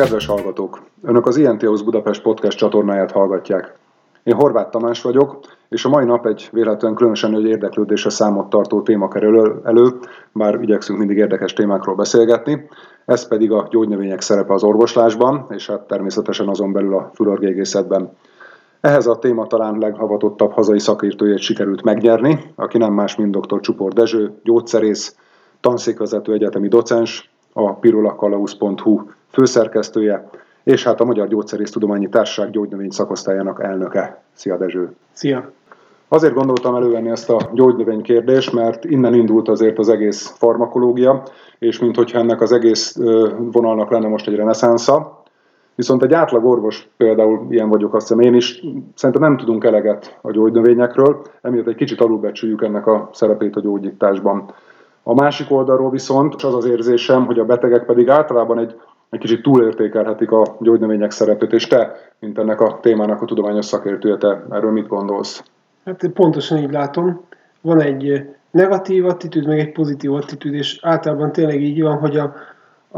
Kedves hallgatók! Önök az INT Budapest podcast csatornáját hallgatják. Én Horváth Tamás vagyok, és a mai nap egy véletlenül különösen nagy érdeklődésre számot tartó téma kerül elő, bár igyekszünk mindig érdekes témákról beszélgetni. Ez pedig a gyógynövények szerepe az orvoslásban, és hát természetesen azon belül a fülorgégészetben. Ehhez a téma talán leghavatottabb hazai szakértőjét sikerült megnyerni, aki nem más, mint dr. Csupor Dezső, gyógyszerész, tanszékvezető egyetemi docens, a pirulakalausz.hu főszerkesztője, és hát a Magyar Gyógyszerésztudományi Társaság gyógynövény szakosztályának elnöke. Szia Dezső! Szia! Azért gondoltam elővenni ezt a gyógynövény kérdést, mert innen indult azért az egész farmakológia, és minthogyha ennek az egész vonalnak lenne most egy reneszánsza. Viszont egy átlag orvos, például ilyen vagyok azt hiszem én is, szerintem nem tudunk eleget a gyógynövényekről, emiatt egy kicsit alulbecsüljük ennek a szerepét a gyógyításban. A másik oldalról viszont az az érzésem, hogy a betegek pedig általában egy egy kicsit túlértékelhetik a gyógynövények szerepét, és te, mint ennek a témának a tudományos szakértője, te erről mit gondolsz? Hát pontosan így látom. Van egy negatív attitűd, meg egy pozitív attitűd, és általában tényleg így van, hogy a,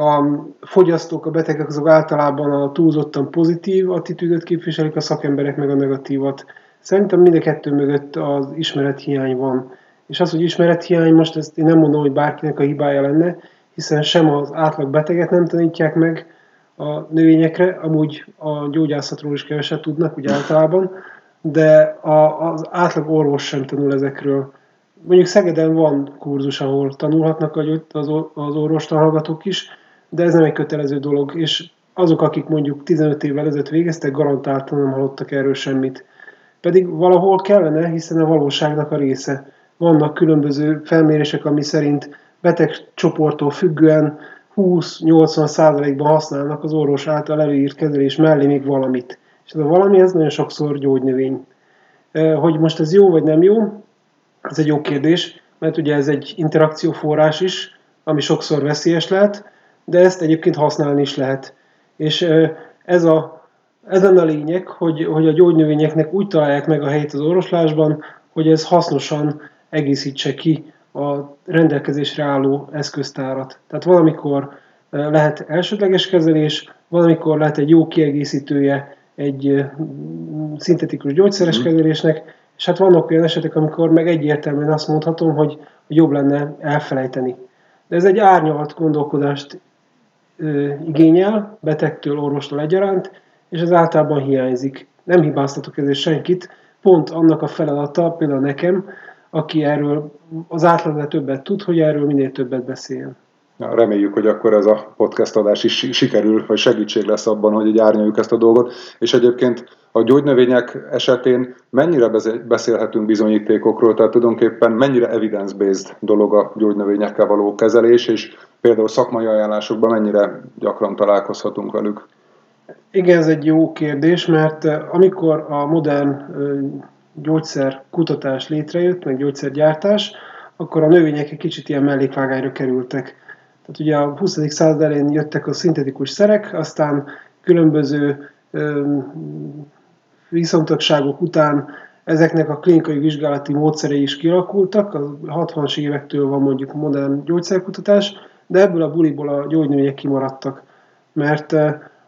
a fogyasztók, a betegek azok általában a túlzottan pozitív attitűdöt képviselik, a szakemberek meg a negatívat. Szerintem mind a kettő mögött az ismerethiány van. És az, hogy ismerethiány, most ezt én nem mondom, hogy bárkinek a hibája lenne, hiszen sem az átlag beteget nem tanítják meg a növényekre, amúgy a gyógyászatról is keveset tudnak, úgy általában, de a, az átlag orvos sem tanul ezekről. Mondjuk Szegeden van kurzus, ahol tanulhatnak az, az orvostanhallgatók is, de ez nem egy kötelező dolog, és azok, akik mondjuk 15 évvel ezelőtt végeztek, garantáltan nem hallottak erről semmit. Pedig valahol kellene, hiszen a valóságnak a része. Vannak különböző felmérések, ami szerint betegcsoporttól függően 20-80 százalékban használnak az orvos által előírt kezelés mellé még valamit. És ez a valami, ez nagyon sokszor gyógynövény. Hogy most ez jó vagy nem jó, ez egy jó kérdés, mert ugye ez egy interakcióforrás is, ami sokszor veszélyes lehet, de ezt egyébként használni is lehet. És ez a, ez a lényeg, hogy, hogy a gyógynövényeknek úgy találják meg a helyét az orvoslásban, hogy ez hasznosan egészítse ki a rendelkezésre álló eszköztárat. Tehát valamikor lehet elsődleges kezelés, valamikor lehet egy jó kiegészítője egy szintetikus gyógyszeres mm. kezelésnek, és hát vannak olyan esetek, amikor meg egyértelműen azt mondhatom, hogy jobb lenne elfelejteni. De ez egy árnyalt gondolkodást igényel, betegtől, orvostól egyaránt, és ez általában hiányzik. Nem hibáztatok ezért senkit, pont annak a feladata, például nekem, aki erről az átlagnál többet tud, hogy erről minél többet beszéljen. Ja, reméljük, hogy akkor ez a podcast adás is sikerül, vagy segítség lesz abban, hogy így árnyaljuk ezt a dolgot. És egyébként a gyógynövények esetén mennyire beszélhetünk bizonyítékokról, tehát tulajdonképpen mennyire evidence-based dolog a gyógynövényekkel való kezelés, és például szakmai ajánlásokban mennyire gyakran találkozhatunk velük? Igen, ez egy jó kérdés, mert amikor a modern gyógyszer kutatás létrejött, meg gyógyszergyártás, akkor a növények egy kicsit ilyen mellékvágányra kerültek. Tehát ugye a 20. század elején jöttek a szintetikus szerek, aztán különböző viszontagságok után ezeknek a klinikai vizsgálati módszerei is kialakultak, a 60-as évektől van mondjuk modern gyógyszerkutatás, de ebből a buliból a gyógynövények kimaradtak, mert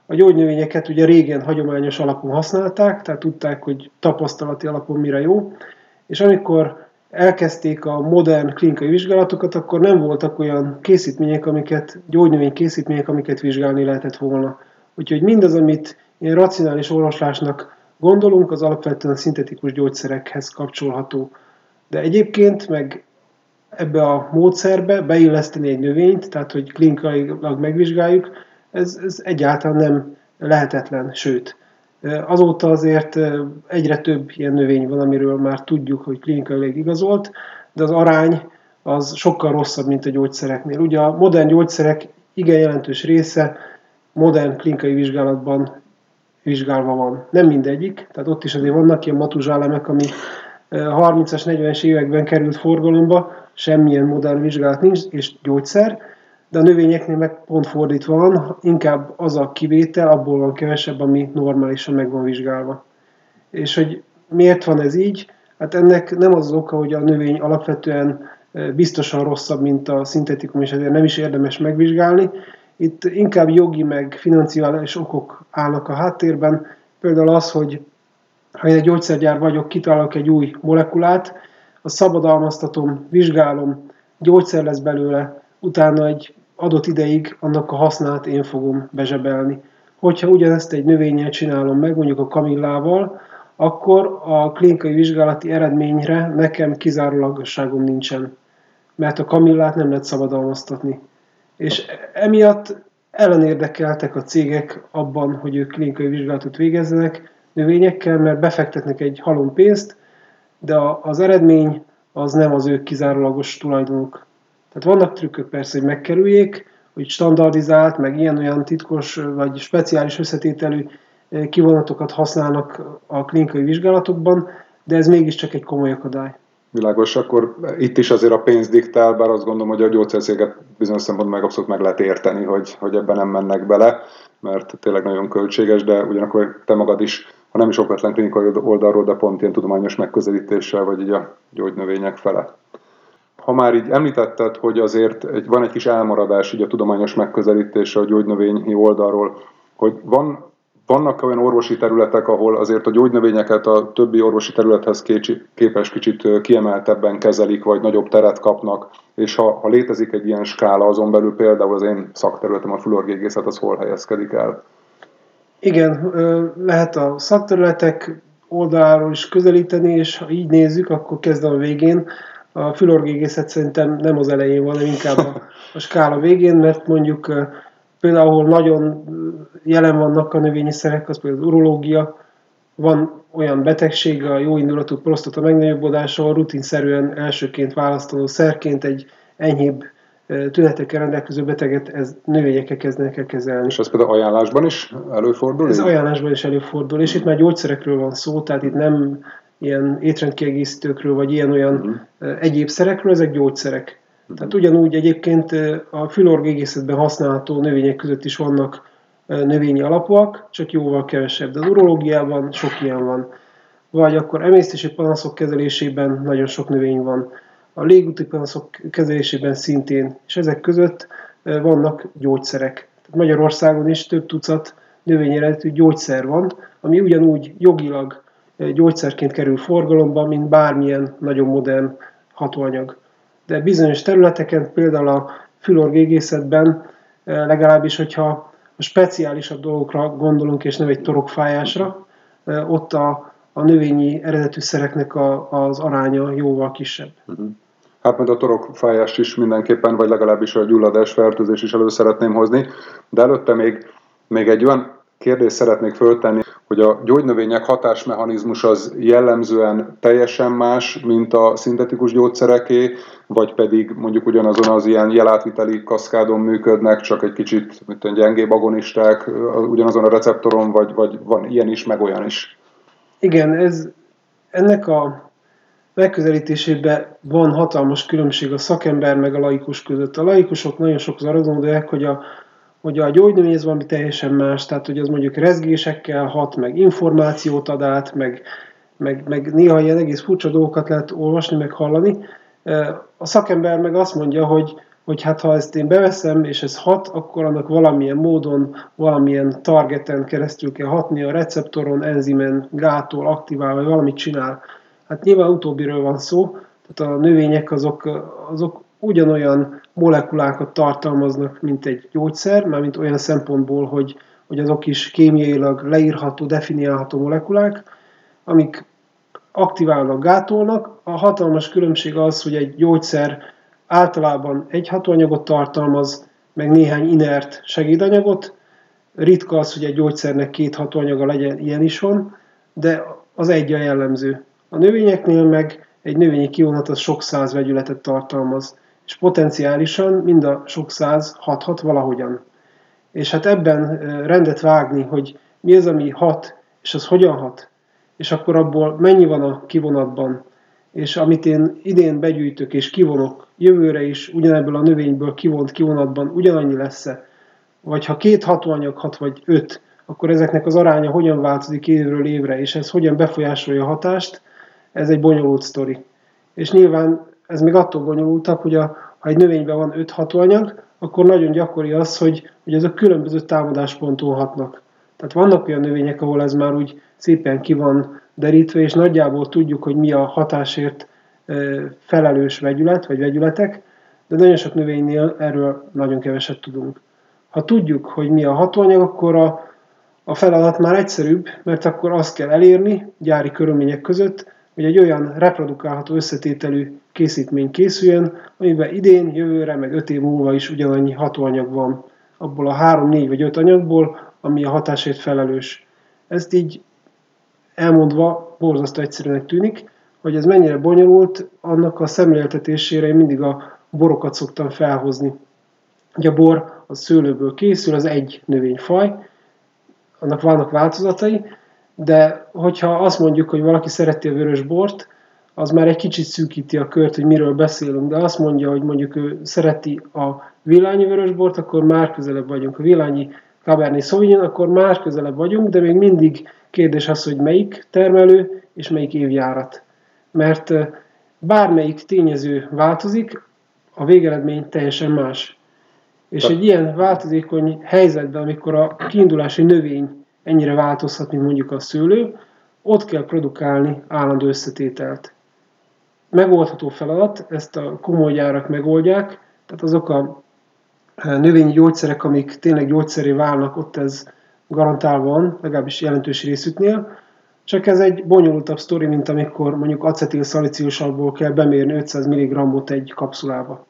a gyógynövényeket ugye régen hagyományos alapon használták, tehát tudták, hogy tapasztalati alapon mire jó, és amikor elkezdték a modern klinikai vizsgálatokat, akkor nem voltak olyan készítmények, amiket, gyógynövény készítmények, amiket vizsgálni lehetett volna. Úgyhogy mindaz, amit ilyen racionális orvoslásnak gondolunk, az alapvetően szintetikus gyógyszerekhez kapcsolható. De egyébként meg ebbe a módszerbe beilleszteni egy növényt, tehát hogy klinikailag megvizsgáljuk, ez, ez egyáltalán nem lehetetlen, sőt, azóta azért egyre több ilyen növény van, amiről már tudjuk, hogy klinikailag igazolt, de az arány az sokkal rosszabb, mint a gyógyszereknél. Ugye a modern gyógyszerek igen jelentős része modern klinikai vizsgálatban vizsgálva van. Nem mindegyik, tehát ott is azért vannak ilyen matuzsálemek, ami 30-as, 40-es években került forgalomba, semmilyen modern vizsgálat nincs, és gyógyszer, de a növényeknél meg pont fordítva van, inkább az a kivétel, abból van kevesebb, ami normálisan meg van vizsgálva. És hogy miért van ez így? Hát ennek nem az, az oka, hogy a növény alapvetően biztosan rosszabb, mint a szintetikum, és ezért nem is érdemes megvizsgálni. Itt inkább jogi meg financiális okok állnak a háttérben. Például az, hogy ha én egy gyógyszergyár vagyok, kitalálok egy új molekulát, a szabadalmaztatom, vizsgálom, gyógyszer lesz belőle, utána egy adott ideig annak a hasznát én fogom bezsebelni. Hogyha ugyanezt egy növényel csinálom meg, mondjuk a kamillával, akkor a klinikai vizsgálati eredményre nekem kizárólagosságom nincsen, mert a kamillát nem lehet szabadalmaztatni. És emiatt ellenérdekeltek a cégek abban, hogy ők klinikai vizsgálatot végezzenek növényekkel, mert befektetnek egy halom pénzt, de az eredmény az nem az ők kizárólagos tulajdonuk. Tehát vannak trükkök persze, hogy megkerüljék, hogy standardizált, meg ilyen-olyan titkos vagy speciális összetételű eh, kivonatokat használnak a klinikai vizsgálatokban, de ez mégiscsak egy komoly akadály. Világos, akkor itt is azért a pénz diktál, bár azt gondolom, hogy a gyógyszerszéget bizonyos szempontból meg abszolút meg lehet érteni, hogy, hogy ebben nem mennek bele, mert tényleg nagyon költséges, de ugyanakkor te magad is, ha nem is okvetlen klinikai oldalról, de pont ilyen tudományos megközelítéssel, vagy így a gyógynövények fele. Ha már így említetted, hogy azért egy, van egy kis elmaradás így a tudományos megközelítése a gyógynövényi oldalról, hogy van vannak olyan orvosi területek, ahol azért a gyógynövényeket a többi orvosi területhez képes kicsit kiemeltebben kezelik, vagy nagyobb teret kapnak, és ha, ha létezik egy ilyen skála, azon belül például az én szakterületem, a fluorgégészet, az hol helyezkedik el? Igen, lehet a szakterületek oldaláról is közelíteni, és ha így nézzük, akkor kezdem a végén. A fülorgégészet szerintem nem az elején van, inkább a, a skála végén, mert mondjuk például ahol nagyon jelen vannak a növényi szerek, az például az urológia, van olyan betegség, a jó indulatú prostata megnagyobbodása, ahol rutinszerűen elsőként választanó szerként egy enyhébb tünetekkel rendelkező beteget ez növényekkel kezdenek el kezelni. És ez például ajánlásban is előfordul? Ez ajánlásban is előfordul, és itt már gyógyszerekről van szó, tehát itt nem ilyen étrendkiegészítőkről, vagy ilyen-olyan uh-huh. egyéb szerekről, ezek gyógyszerek. Tehát ugyanúgy egyébként a fülorgégészetben használható növények között is vannak növényi alapúak, csak jóval kevesebb. De az urológiában sok ilyen van. Vagy akkor emésztési panaszok kezelésében nagyon sok növény van. A légúti panaszok kezelésében szintén. És ezek között vannak gyógyszerek. Tehát Magyarországon is több tucat növényeletű gyógyszer van, ami ugyanúgy jogilag gyógyszerként kerül forgalomba, mint bármilyen nagyon modern hatóanyag de bizonyos területeken, például a fülorgégészetben eh, legalábbis, hogyha a speciálisabb dolgokra gondolunk, és nem egy torokfájásra, eh, ott a, a növényi eredetű szereknek a, az aránya jóval kisebb. Mhm. Hát majd a torokfájást is mindenképpen, vagy legalábbis a gyulladás fertőzés is elő szeretném hozni, de előtte még, még egy olyan kérdést szeretnék föltenni, hogy a gyógynövények hatásmechanizmus az jellemzően teljesen más, mint a szintetikus gyógyszereké, vagy pedig mondjuk ugyanazon az ilyen jelátviteli kaszkádon működnek, csak egy kicsit mint gyengébb agonisták, ugyanazon a receptoron, vagy, vagy van ilyen is, meg olyan is. Igen, ez, ennek a megközelítésében van hatalmas különbség a szakember meg a laikus között. A laikusok nagyon sokszor arra gondolják, hogy a hogy a gyógynövény ez valami teljesen más, tehát hogy az mondjuk rezgésekkel hat, meg információt ad át, meg, meg, meg néha ilyen egész furcsa dolgokat lehet olvasni, meg hallani. A szakember meg azt mondja, hogy, hogy hát ha ezt én beveszem, és ez hat, akkor annak valamilyen módon, valamilyen targeten keresztül kell hatni, a receptoron, enzimen, gátol, aktivál, vagy valamit csinál. Hát nyilván utóbbiről van szó, tehát a növények azok, azok ugyanolyan molekulákat tartalmaznak, mint egy gyógyszer, mármint olyan szempontból, hogy, hogy azok is kémiailag leírható, definiálható molekulák, amik aktiválnak, gátolnak. A hatalmas különbség az, hogy egy gyógyszer általában egy hatóanyagot tartalmaz, meg néhány inert segédanyagot. Ritka az, hogy egy gyógyszernek két hatóanyaga legyen, ilyen is van, de az egy a jellemző. A növényeknél meg egy növényi kivonat az sok száz vegyületet tartalmaz és potenciálisan mind a sok száz hathat valahogyan. És hát ebben rendet vágni, hogy mi az, ami hat, és az hogyan hat, és akkor abból mennyi van a kivonatban, és amit én idén begyűjtök és kivonok, jövőre is ugyanebből a növényből kivont kivonatban ugyanannyi lesz-e, vagy ha két hatóanyag hat, vagy öt, akkor ezeknek az aránya hogyan változik évről évre, és ez hogyan befolyásolja a hatást, ez egy bonyolult sztori. És nyilván ez még attól bonyolultabb, hogy a ha egy növényben van 5 hatóanyag, akkor nagyon gyakori az, hogy, hogy ezek különböző támadásponton hatnak. Tehát vannak olyan növények, ahol ez már úgy szépen ki van derítve, és nagyjából tudjuk, hogy mi a hatásért felelős vegyület, vagy vegyületek, de nagyon sok növénynél erről nagyon keveset tudunk. Ha tudjuk, hogy mi a hatóanyag, akkor a, a feladat már egyszerűbb, mert akkor azt kell elérni gyári körülmények között, hogy egy olyan reprodukálható összetételű készítmény készüljön, amiben idén, jövőre, meg öt év múlva is ugyanannyi hatóanyag van abból a három, négy vagy öt anyagból, ami a hatásért felelős. Ezt így elmondva borzasztó egyszerűnek tűnik, hogy ez mennyire bonyolult, annak a szemléltetésére én mindig a borokat szoktam felhozni. Ugye a bor az szőlőből készül, az egy növényfaj, annak vannak változatai, de hogyha azt mondjuk, hogy valaki szereti a vörös bort, az már egy kicsit szűkíti a kört, hogy miről beszélünk, de azt mondja, hogy mondjuk ő szereti a villányi vörösbort, akkor már közelebb vagyunk. A villányi Cabernet Sauvignon, akkor már közelebb vagyunk, de még mindig kérdés az, hogy melyik termelő és melyik évjárat. Mert bármelyik tényező változik, a végeredmény teljesen más. És egy ilyen változékony helyzetben, amikor a kiindulási növény ennyire változhat, mint mondjuk a szőlő, ott kell produkálni állandó összetételt. Megoldható feladat, ezt a komoly gyárak megoldják, tehát azok a növényi gyógyszerek, amik tényleg gyógyszeré válnak, ott ez garantálva van, legalábbis jelentős részüknél, csak ez egy bonyolultabb sztori, mint amikor mondjuk acetil kell bemérni 500 mg-ot egy kapszulába.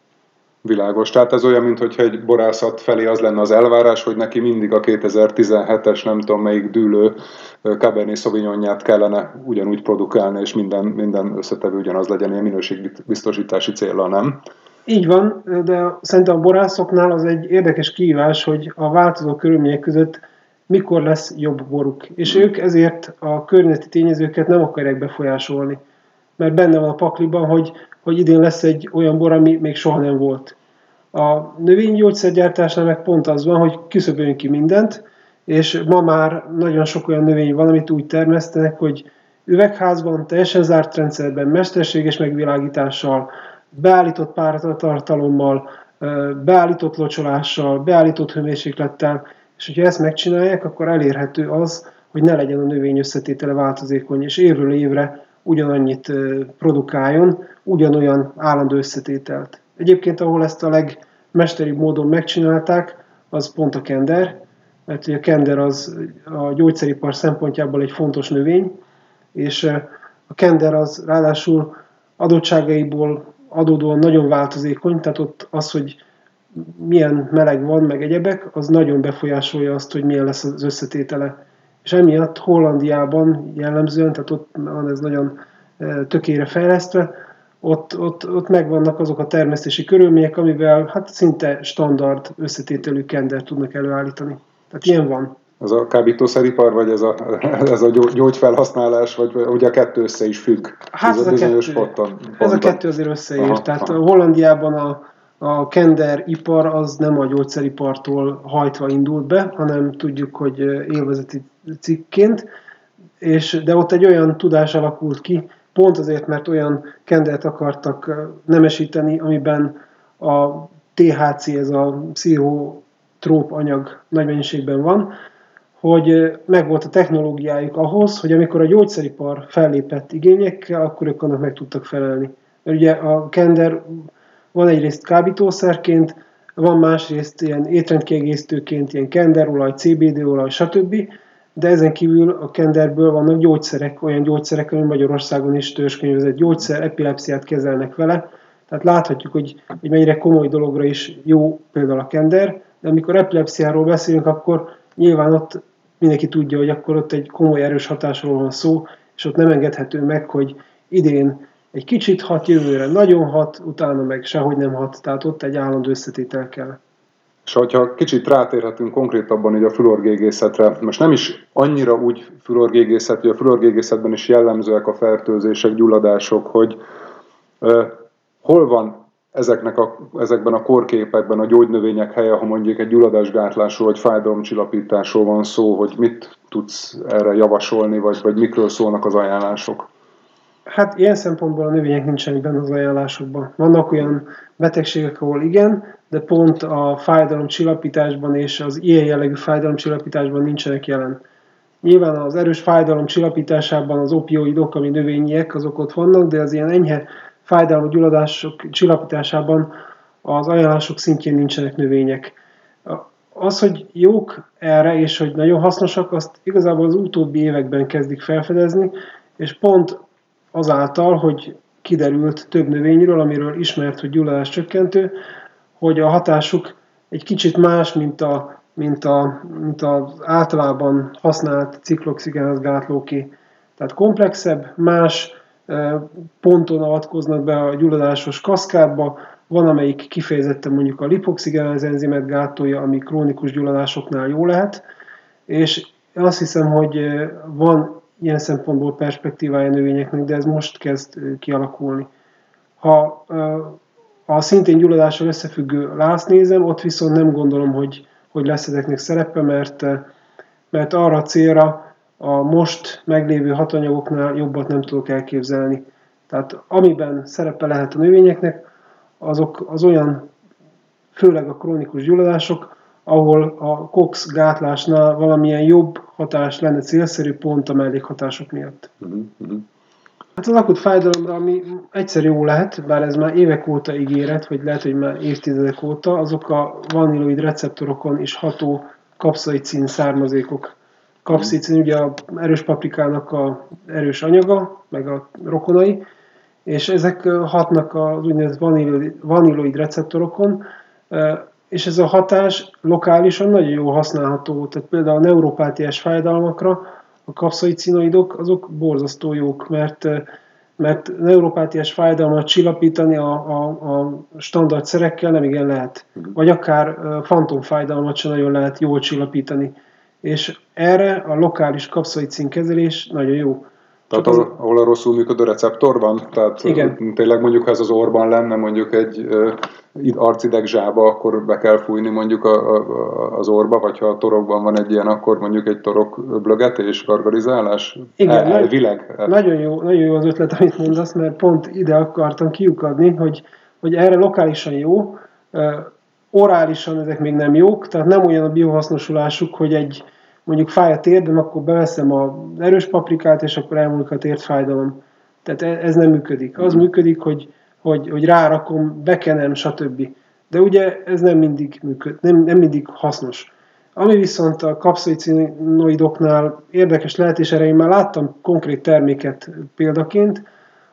Világos. Tehát ez olyan, mintha egy borászat felé az lenne az elvárás, hogy neki mindig a 2017-es, nem tudom melyik dűlő Cabernet Sauvignonját kellene ugyanúgy produkálni, és minden, minden összetevő ugyanaz legyen ilyen minőségbiztosítási célra, nem? Így van, de szerintem a borászoknál az egy érdekes kívás, hogy a változó körülmények között mikor lesz jobb boruk. És mm. ők ezért a környezeti tényezőket nem akarják befolyásolni. Mert benne van a pakliban, hogy, hogy idén lesz egy olyan bor, ami még soha nem volt. A növénygyógyszergyártásnál meg pont az van, hogy küszöböljünk ki mindent, és ma már nagyon sok olyan növény van, amit úgy termesztenek, hogy üvegházban, teljesen zárt rendszerben, mesterséges megvilágítással, beállított páratartalommal, beállított locsolással, beállított hőmérséklettel, és hogyha ezt megcsinálják, akkor elérhető az, hogy ne legyen a növény összetétele változékony, és évről évre ugyanannyit produkáljon, ugyanolyan állandó összetételt. Egyébként, ahol ezt a legmesteribb módon megcsinálták, az pont a kender, mert a kender az a gyógyszeripar szempontjából egy fontos növény, és a kender az ráadásul adottságaiból adódóan nagyon változékony, tehát ott az, hogy milyen meleg van, meg egyebek, az nagyon befolyásolja azt, hogy milyen lesz az összetétele. És emiatt Hollandiában jellemzően, tehát ott van ez nagyon e, tökére fejlesztve, ott, ott, ott megvannak azok a termesztési körülmények, amivel hát szinte standard összetételű kender tudnak előállítani. Tehát ilyen van. Ez a kábítószeripar, vagy ez a, ez a gyógyfelhasználás, vagy ugye a kettő össze is függ? Hát ez, ez a, kettő, ponton, ez a kettő azért összeér. Aha, Tehát aha. Hollandiában a, a kender ipar az nem a gyógyszeripartól hajtva indult be, hanem tudjuk, hogy élvezeti cikként, és, de ott egy olyan tudás alakult ki, pont azért, mert olyan kendert akartak nemesíteni, amiben a THC, ez a pszichotróp anyag nagy mennyiségben van, hogy megvolt a technológiájuk ahhoz, hogy amikor a gyógyszeripar fellépett igényekkel, akkor ők annak meg tudtak felelni. Mert ugye a kender van egyrészt kábítószerként, van másrészt ilyen étrendkiegészítőként, ilyen kenderolaj, CBD olaj, stb. De ezen kívül a kenderből vannak gyógyszerek, olyan gyógyszerek, ami Magyarországon is törzskönyvezett gyógyszer, epilepsziát kezelnek vele. Tehát láthatjuk, hogy, hogy mennyire komoly dologra is jó például a kender, de amikor epilepsziáról beszélünk, akkor nyilván ott mindenki tudja, hogy akkor ott egy komoly erős hatásról van szó, és ott nem engedhető meg, hogy idén egy kicsit hat, jövőre nagyon hat, utána meg sehogy nem hat, tehát ott egy állandó összetétel kell. És hogyha kicsit rátérhetünk konkrétabban így a fluorgégészetre, most nem is annyira úgy fluorgégészet, hogy a fluorgégészetben is jellemzőek a fertőzések, gyulladások, hogy uh, hol van ezeknek a, ezekben a korképekben a gyógynövények helye, ha mondjuk egy gyulladásgátlásról vagy fájdalomcsillapításról van szó, hogy mit tudsz erre javasolni, vagy, vagy mikről szólnak az ajánlások? Hát ilyen szempontból a növények nincsenek benne az ajánlásokban. Vannak olyan betegségek, ahol igen, de pont a fájdalomcsillapításban és az ilyen jellegű fájdalomcsillapításban nincsenek jelen. Nyilván az erős fájdalom csillapításában az opioidok, ami növényiek, azok ott vannak, de az ilyen enyhe fájdalom gyulladások csillapításában az ajánlások szintjén nincsenek növények. Az, hogy jók erre, és hogy nagyon hasznosak, azt igazából az utóbbi években kezdik felfedezni, és pont azáltal, hogy kiderült több növényről, amiről ismert, hogy gyulladás csökkentő, hogy a hatásuk egy kicsit más, mint, a, mint, a, mint az általában használt gátlóké. Tehát komplexebb, más ponton avatkoznak be a gyulladásos kaszkádba, van, amelyik kifejezetten mondjuk a lipoxigenaz enzimet gátolja, ami krónikus gyulladásoknál jó lehet, és azt hiszem, hogy van ilyen szempontból perspektívája növényeknek, de ez most kezd kialakulni. Ha a szintén gyulladással összefüggő lász nézem, ott viszont nem gondolom, hogy, hogy lesz ezeknek szerepe, mert, mert arra a célra a most meglévő hatanyagoknál jobbat nem tudok elképzelni. Tehát amiben szerepe lehet a növényeknek, azok az olyan, főleg a krónikus gyulladások, ahol a COX gátlásnál valamilyen jobb hatás lenne célszerű pont a mellékhatások miatt. Uh-huh. Hát az akut fájdalomra, ami egyszer jó lehet, bár ez már évek óta ígéret, vagy lehet, hogy már évtizedek óta, azok a vaniloid receptorokon is ható kapszaicin származékok. Kapszaicin ugye a erős paprikának a erős anyaga, meg a rokonai, és ezek hatnak az úgynevezett vaniloid, vaniloid receptorokon, és ez a hatás lokálisan nagyon jól használható. Tehát például a neuropátiás fájdalmakra a kapszaicinoidok azok borzasztó jók, mert, mert neuropátiás fájdalmat csillapítani a, a, a standard szerekkel nem igen lehet. Vagy akár fantomfájdalmat sem nagyon lehet jól csillapítani. És erre a lokális kapszaicin kezelés nagyon jó. Tehát az, ahol a rosszul működő receptor van? Tehát Igen. tényleg mondjuk, ha ez az orban lenne mondjuk egy arcideg zsába, akkor be kell fújni mondjuk a, a, az orba, vagy ha a torokban van egy ilyen, akkor mondjuk egy torok blögetés, gargarizálás? Igen, El, elvileg? Nagyon jó, nagyon jó az ötlet, amit mondasz, mert pont ide akartam kiukadni, hogy, hogy erre lokálisan jó, orálisan ezek még nem jók, tehát nem olyan a biohasznosulásuk, hogy egy mondjuk fáj a térdem, akkor beveszem az erős paprikát, és akkor elmúlik a térdfájdalom. Tehát e- ez nem működik. Az működik, hogy, hogy, hogy rárakom, bekenem, stb. De ugye ez nem mindig, működ, nem, nem mindig hasznos. Ami viszont a kapszaicinoidoknál érdekes lehet, és erre én már láttam konkrét terméket példaként,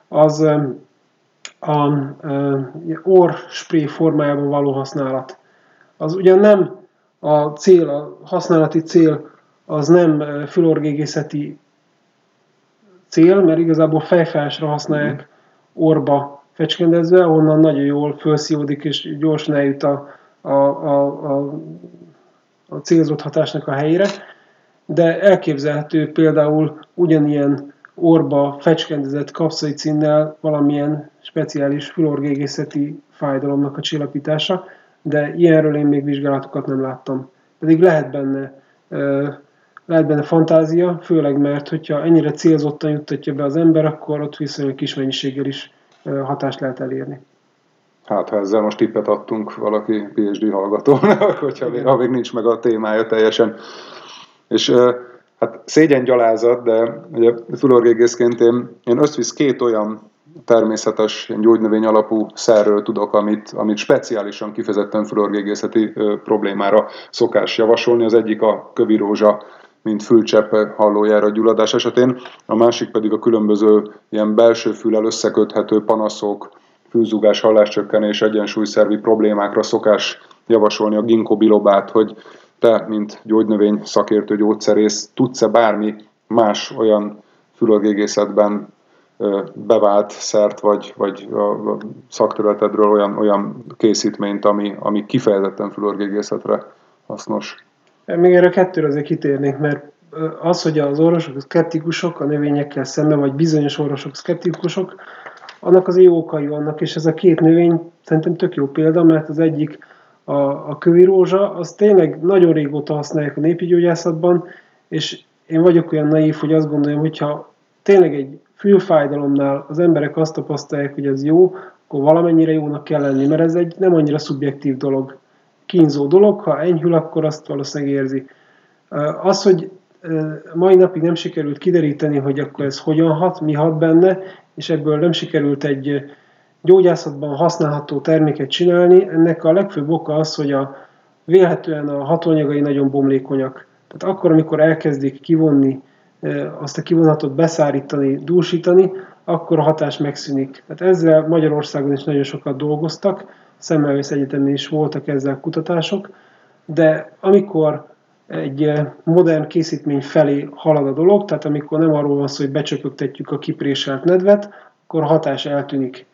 az a, a, a spray formájában való használat. Az ugyan nem a cél, a használati cél az nem fülorgégészeti cél, mert igazából fejfásra használják orba fecskendezve, onnan nagyon jól felszívódik és gyorsan eljut a, a, a, a, a célzott hatásnak a helyére. De elképzelhető például ugyanilyen orba fecskendezett kapszaicinnel valamilyen speciális fülorgégészeti fájdalomnak a csillapítása, de ilyenről én még vizsgálatokat nem láttam. Pedig lehet benne lehet benne fantázia, főleg mert hogyha ennyire célzottan juttatja be az ember, akkor ott viszonylag kis mennyiséggel is hatást lehet elérni. Hát, ha ezzel most tippet adtunk valaki PhD hallgatónak, hogyha még, ha még nincs meg a témája teljesen. És hát szégyen gyalázat, de ugye fülorgégészként én, én összvisz két olyan természetes gyógynövény alapú szerről tudok, amit, amit speciálisan kifejezetten fülorgégészeti problémára szokás javasolni. Az egyik a kövirózsa mint fülcseppe hallójára gyulladás esetén, a másik pedig a különböző ilyen belső fülel összeköthető panaszok, fűzugás, halláscsökkenés, egyensúlyszervi problémákra szokás javasolni a ginkgo bilobát, hogy te, mint gyógynövény szakértő gyógyszerész, tudsz-e bármi más olyan fülorgégészetben bevált szert, vagy, vagy a szakterületedről olyan, olyan készítményt, ami, ami kifejezetten fülorgégészetre hasznos. Még erre a kettőre azért kitérnék, mert az, hogy az orvosok szkeptikusok a növényekkel szemben, vagy bizonyos orvosok szkeptikusok, annak az jó okai vannak, és ez a két növény szerintem tök jó példa, mert az egyik a, a kövi rózsa, az tényleg nagyon régóta használják a népi gyógyászatban, és én vagyok olyan naív, hogy azt gondolom, hogyha tényleg egy fülfájdalomnál az emberek azt tapasztalják, hogy ez jó, akkor valamennyire jónak kell lenni, mert ez egy nem annyira szubjektív dolog. Kínzó dolog, ha enyhül, akkor azt valószínűleg érzi. Az, hogy mai napig nem sikerült kideríteni, hogy akkor ez hogyan hat, mi hat benne, és ebből nem sikerült egy gyógyászatban használható terméket csinálni, ennek a legfőbb oka az, hogy a, vélhetően a hatóanyagai nagyon bomlékonyak. Tehát akkor, amikor elkezdik kivonni, azt a kivonhatot beszárítani, dúsítani, akkor a hatás megszűnik. Tehát ezzel Magyarországon is nagyon sokat dolgoztak, Szemmelvész Egyetemen is voltak ezzel kutatások, de amikor egy modern készítmény felé halad a dolog, tehát amikor nem arról van szó, hogy becsöpögtetjük a kipréselt nedvet, akkor hatás eltűnik.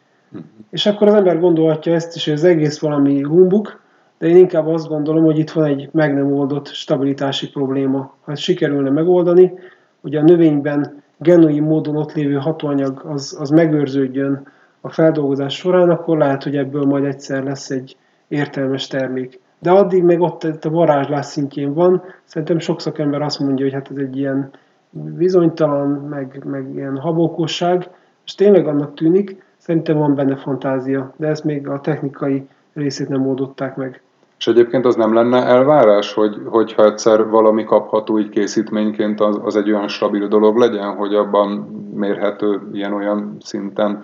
És akkor az ember gondolhatja ezt is, hogy az egész valami humbuk, de én inkább azt gondolom, hogy itt van egy meg nem oldott stabilitási probléma. Ha ezt sikerülne megoldani, hogy a növényben genuin módon ott lévő hatóanyag az, az megőrződjön a feldolgozás során, akkor lehet, hogy ebből majd egyszer lesz egy értelmes termék. De addig még ott a varázslás szintjén van. Szerintem sok szakember azt mondja, hogy hát ez egy ilyen bizonytalan, meg, meg ilyen habókosság, és tényleg annak tűnik, szerintem van benne fantázia, de ezt még a technikai részét nem oldották meg. És egyébként az nem lenne elvárás, hogy, hogyha egyszer valami kapható így készítményként, az, az egy olyan stabil dolog legyen, hogy abban mérhető ilyen-olyan szinten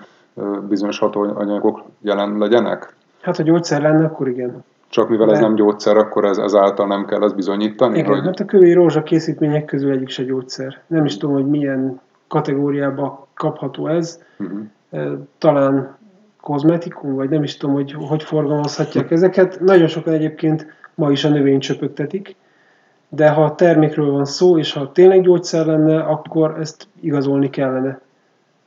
bizonyos hatóanyagok jelen legyenek? Hát, ha gyógyszer lenne, akkor igen. Csak mivel De... ez nem gyógyszer, akkor ez, ezáltal nem kell ezt bizonyítani? Igen, hogy... hát a kövi rózsa készítmények közül egyik se gyógyszer. Nem is tudom, hogy milyen kategóriába kapható ez. Uh-huh. Talán kozmetikum, vagy nem is tudom, hogy hogy forgalmazhatják ezeket. Nagyon sokan egyébként ma is a növényt csöpögtetik, de ha a termékről van szó, és ha tényleg gyógyszer lenne, akkor ezt igazolni kellene.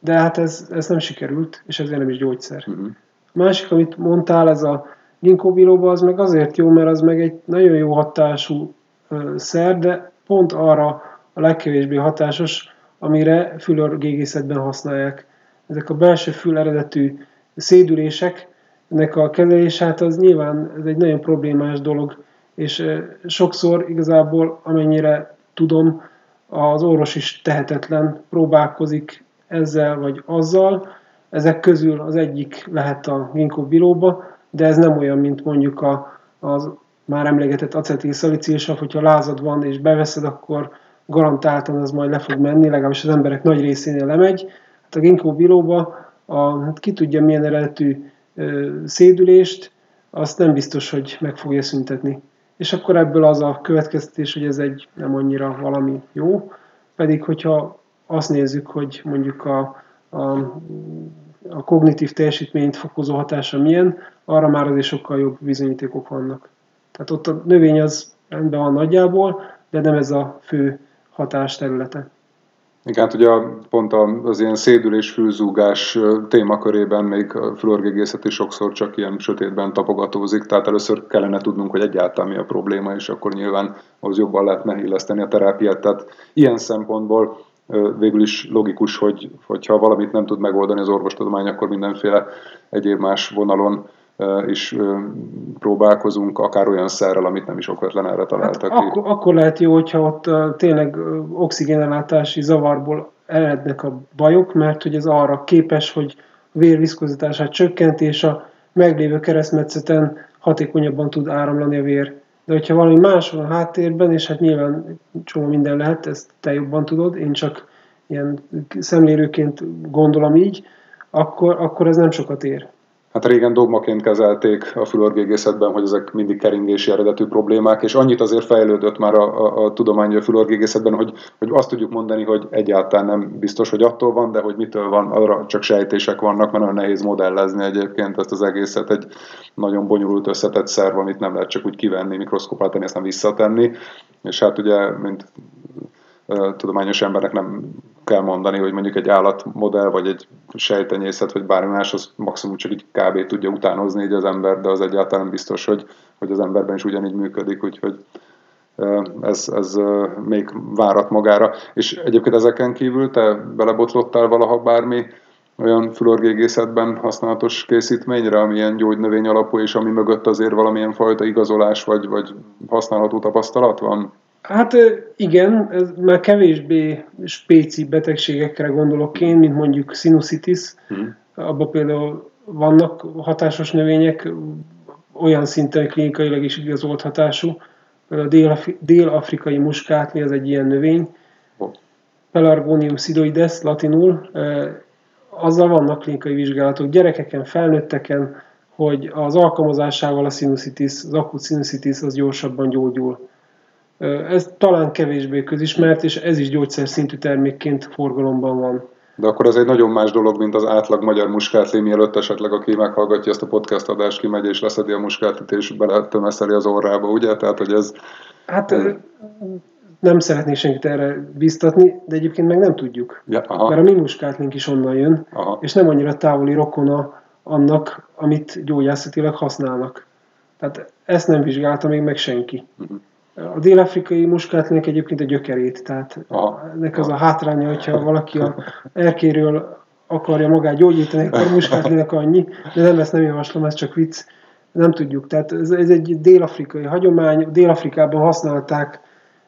De hát ez, ez nem sikerült, és ezért nem is gyógyszer. Uh-huh. A másik, amit mondtál, ez a ginkgo biloba, az meg azért jó, mert az meg egy nagyon jó hatású ö, szer, de pont arra a legkevésbé hatásos, amire fülörgégészetben használják. Ezek a belső fül eredetű szédülések, ennek a kezelése, hát az nyilván ez egy nagyon problémás dolog, és sokszor igazából, amennyire tudom, az orvos is tehetetlen, próbálkozik ezzel vagy azzal. Ezek közül az egyik lehet a ginkgo biloba, de ez nem olyan, mint mondjuk a, az már emlegetett acetilszalicilsav, hogyha lázad van és beveszed, akkor garantáltan az majd le fog menni, legalábbis az emberek nagy részénél lemegy. Hát a ginkgo biloba a, hát ki tudja milyen eredetű szédülést, azt nem biztos, hogy meg fogja szüntetni. És akkor ebből az a következtetés, hogy ez egy nem annyira valami jó, pedig hogyha azt nézzük, hogy mondjuk a, a, a kognitív teljesítményt fokozó hatása milyen, arra már azért sokkal jobb bizonyítékok vannak. Tehát ott a növény az rendben van nagyjából, de nem ez a fő hatás területe. Igen, hát ugye pont az ilyen szédülés, fülzúgás témakörében még a fluorgégészet is sokszor csak ilyen sötétben tapogatózik, tehát először kellene tudnunk, hogy egyáltalán mi a probléma, és akkor nyilván az jobban lehetne illeszteni a terápiát. Tehát ilyen szempontból végül is logikus, hogy hogyha valamit nem tud megoldani az orvostudomány, akkor mindenféle egyéb más vonalon is próbálkozunk, akár olyan szerrel, amit nem is okvetlen erre találtak hát. Akkor, akkor lehet jó, hogyha ott tényleg oxigénellátási zavarból erednek a bajok, mert hogy ez arra képes, hogy a vér viszkozitását csökkent, és a meglévő keresztmetszeten hatékonyabban tud áramlani a vér. De hogyha valami más van a háttérben, és hát nyilván csomó minden lehet, ezt te jobban tudod, én csak ilyen szemlélőként gondolom így, akkor, akkor ez nem sokat ér hát régen dogmaként kezelték a fülorgégészetben, hogy ezek mindig keringési eredetű problémák, és annyit azért fejlődött már a, a, a tudomány a fülorgégészetben, hogy, hogy azt tudjuk mondani, hogy egyáltalán nem biztos, hogy attól van, de hogy mitől van, arra csak sejtések vannak, mert nagyon nehéz modellezni egyébként ezt az egészet. Egy nagyon bonyolult összetett szerv, amit nem lehet csak úgy kivenni, mikroszkópát tenni, ezt nem visszatenni. És hát ugye, mint tudományos embernek nem kell mondani, hogy mondjuk egy állatmodell, vagy egy sejtenyészet, vagy bármi más, az maximum csak így kb. tudja utánozni így az ember, de az egyáltalán biztos, hogy, hogy az emberben is ugyanígy működik, úgyhogy ez, ez még várat magára. És egyébként ezeken kívül te belebotlottál valaha bármi olyan fluorgégészetben használatos készítményre, ami ilyen gyógynövény alapú, és ami mögött azért valamilyen fajta igazolás vagy, vagy használható tapasztalat van? Hát igen, ez már kevésbé spéci betegségekre gondolok én, mint mondjuk sinusitis. Hmm. Abban például vannak hatásos növények, olyan szinten klinikailag is igazolt hatású. A dél-afrikai muskátli az egy ilyen növény. Pelargonium sidoides latinul. Azzal vannak klinikai vizsgálatok gyerekeken, felnőtteken, hogy az alkalmazásával a sinusitis, az akut sinusitis az gyorsabban gyógyul. Ez talán kevésbé közismert, és ez is gyógyszer szintű termékként forgalomban van. De akkor ez egy nagyon más dolog, mint az átlag magyar muskátli, mielőtt esetleg aki meghallgatja ezt a podcast adást, kimegy és leszedi a muskátlit, és beletömeszeli az orrába, ugye? Tehát, hogy ez... Hát nem szeretnék senkit erre biztatni, de egyébként meg nem tudjuk. Ja, aha. Mert a mi muskátlink is onnan jön, aha. és nem annyira távoli rokona annak, amit gyógyászatilag használnak. Tehát ezt nem vizsgálta még meg senki. Uh-huh. A dél-afrikai muskátlinek egyébként a gyökerét, tehát Aha. ennek az a hátránya, hogyha valaki a erkéről akarja magát gyógyítani, akkor muskátlinek annyi, de nem ezt nem javaslom, ez csak vicc, nem tudjuk. Tehát ez, ez egy dél-afrikai hagyomány, dél-afrikában használták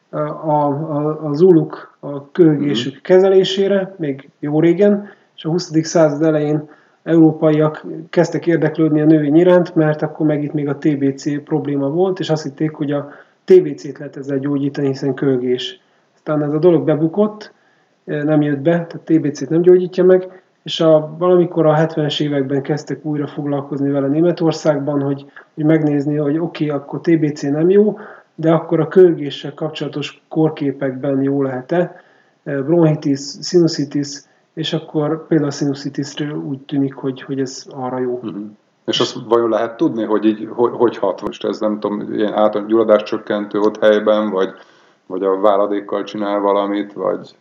a, a, a zuluk a köhögésük mm. kezelésére, még jó régen, és a 20. század elején európaiak kezdtek érdeklődni a növény iránt, mert akkor meg itt még a TBC probléma volt, és azt hitték, hogy a TBC-t lehet ezzel gyógyítani, hiszen kölgés. Aztán ez a dolog bebukott, nem jött be, tehát TBC-t nem gyógyítja meg, és a, valamikor a 70-es években kezdtek újra foglalkozni vele Németországban, hogy, hogy megnézni, hogy oké, okay, akkor TBC nem jó, de akkor a kölgéssel kapcsolatos korképekben jó lehet-e, bronchitis, sinusitis, és akkor például a sinusitisről úgy tűnik, hogy, hogy ez arra jó. Uh-huh. És azt vajon lehet tudni, hogy így hogy, hogy hat? Most ez, nem tudom, ilyen általános gyulladás csökkentő ott helyben, vagy, vagy a váladékkal csinál valamit, vagy...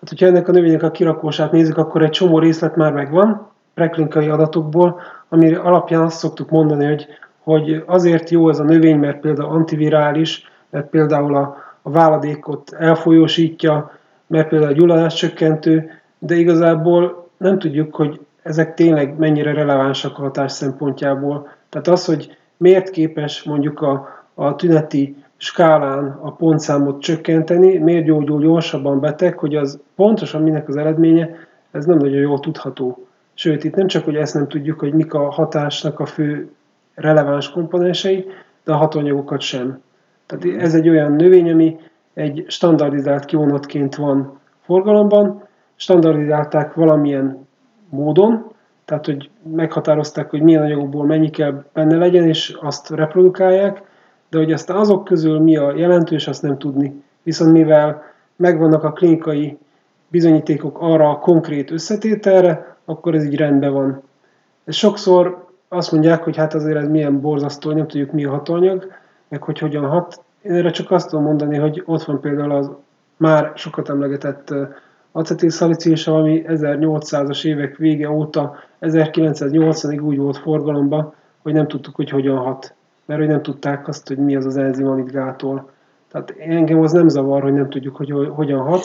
Hát, hogyha ennek a növénynek a kirakósát nézzük, akkor egy csomó részlet már megvan, preklinikai adatokból, ami alapján azt szoktuk mondani, hogy, hogy azért jó ez a növény, mert például antivirális, mert például a, a váladékot elfolyósítja, mert például a gyulladás csökkentő, de igazából nem tudjuk, hogy ezek tényleg mennyire relevánsak a hatás szempontjából. Tehát az, hogy miért képes mondjuk a, a tüneti skálán a pontszámot csökkenteni, miért gyógyul gyorsabban beteg, hogy az pontosan minek az eredménye, ez nem nagyon jól tudható. Sőt, itt nem csak, hogy ezt nem tudjuk, hogy mik a hatásnak a fő releváns komponensei, de a hatóanyagokat sem. Tehát ez egy olyan növény, ami egy standardizált kivonatként van forgalomban, standardizálták valamilyen módon, tehát hogy meghatározták, hogy milyen anyagokból mennyi kell benne legyen, és azt reprodukálják, de hogy aztán azok közül mi a jelentős, azt nem tudni. Viszont mivel megvannak a klinikai bizonyítékok arra a konkrét összetételre, akkor ez így rendben van. Ez sokszor azt mondják, hogy hát azért ez milyen borzasztó, nem tudjuk mi a hatóanyag, meg hogy hogyan hat. Én erre csak azt tudom mondani, hogy ott van például az már sokat emlegetett acetilszalicilsav, ami 1800-as évek vége óta 1980-ig úgy volt forgalomban, hogy nem tudtuk, hogy hogyan hat. Mert hogy nem tudták azt, hogy mi az az enzim, amit gátol. Tehát engem az nem zavar, hogy nem tudjuk, hogy hogyan hat.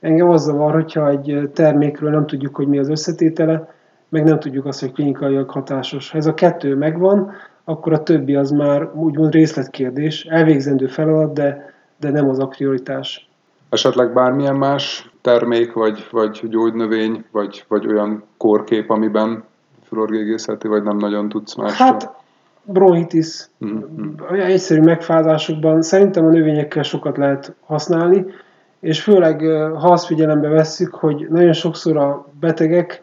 Engem az zavar, hogyha egy termékről nem tudjuk, hogy mi az összetétele, meg nem tudjuk azt, hogy klinikailag hatásos. Ha ez a kettő megvan, akkor a többi az már úgymond részletkérdés, elvégzendő feladat, de, de nem az a prioritás. Esetleg bármilyen más termék, vagy, vagy gyógynövény, vagy, vagy olyan kórkép, amiben fluorgégészeti, vagy nem nagyon tudsz más? Hát bronchitis, mm-hmm. olyan egyszerű megfázásokban szerintem a növényekkel sokat lehet használni, és főleg ha azt figyelembe vesszük, hogy nagyon sokszor a betegek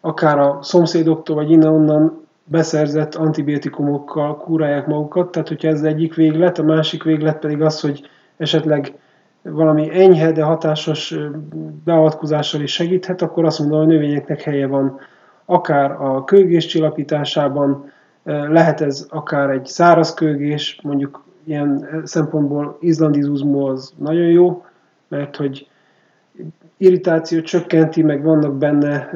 akár a szomszédoktól, vagy innen-onnan beszerzett antibiotikumokkal kúrálják magukat, tehát hogyha ez egyik véglet, a másik véglet pedig az, hogy esetleg valami enyhe, de hatásos beavatkozással is segíthet, akkor azt mondom, hogy a növényeknek helye van akár a kőgés csillapításában, lehet ez akár egy száraz kőgés, mondjuk ilyen szempontból izlandizuzmó az nagyon jó, mert hogy irritációt csökkenti, meg vannak benne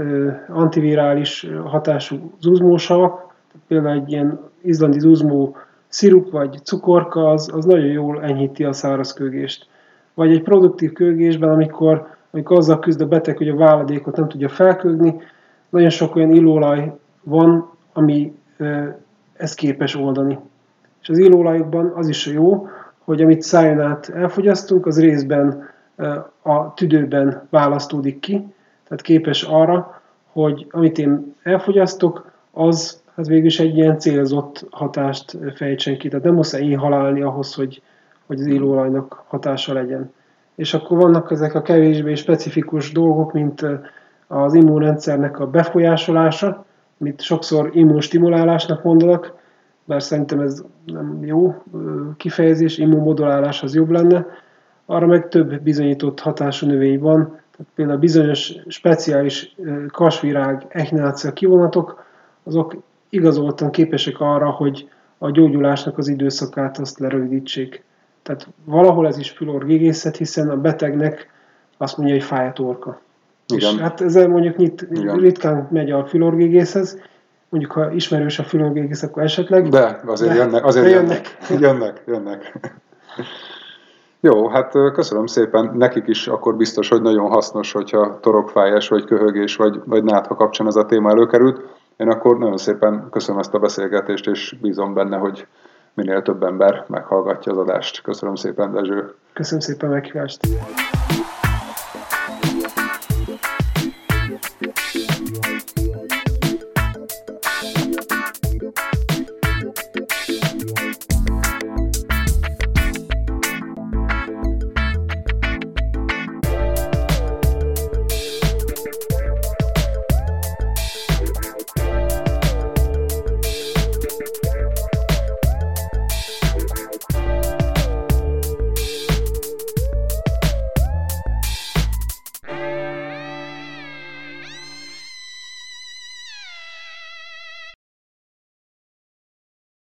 antivirális hatású zuzmósavak, például egy ilyen izlandi zuzmó szirup vagy cukorka, az, az nagyon jól enyhíti a szárazkőgést vagy egy produktív kőgésben, amikor, amikor azzal küzd a beteg, hogy a váladékot nem tudja felkögni, nagyon sok olyan illóolaj van, ami ezt képes oldani. És az illóolajokban az is jó, hogy amit szájon át elfogyasztunk, az részben a tüdőben választódik ki, tehát képes arra, hogy amit én elfogyasztok, az az végül is egy ilyen célzott hatást fejtsen ki. Tehát nem muszáj én halálni ahhoz, hogy, hogy az élőolajnak hatása legyen. És akkor vannak ezek a kevésbé specifikus dolgok, mint az immunrendszernek a befolyásolása, amit sokszor immunstimulálásnak mondanak, bár szerintem ez nem jó kifejezés, immunmodulálás az jobb lenne. Arra meg több bizonyított hatású növény van, tehát például bizonyos speciális kasvirág, echnácia kivonatok, azok igazoltan képesek arra, hogy a gyógyulásnak az időszakát azt lerövidítsék. Tehát valahol ez is fülorgégészet, hiszen a betegnek azt mondja, hogy fáj a torka. Igen. És hát ezzel mondjuk nyit, ritkán megy a fülorgégészhez, mondjuk ha ismerős a fülorgégész, akkor esetleg. De, azért de, jönnek, azért jönnek. Jönnek, jönnek. jönnek. Jó, hát köszönöm szépen. Nekik is akkor biztos, hogy nagyon hasznos, hogyha torokfájás, vagy köhögés, vagy, vagy nátha kapcsán ez a téma előkerült. Én akkor nagyon szépen köszönöm ezt a beszélgetést, és bízom benne, hogy minél több ember meghallgatja az adást. Köszönöm szépen, Dezső. Köszönöm szépen a meghívást.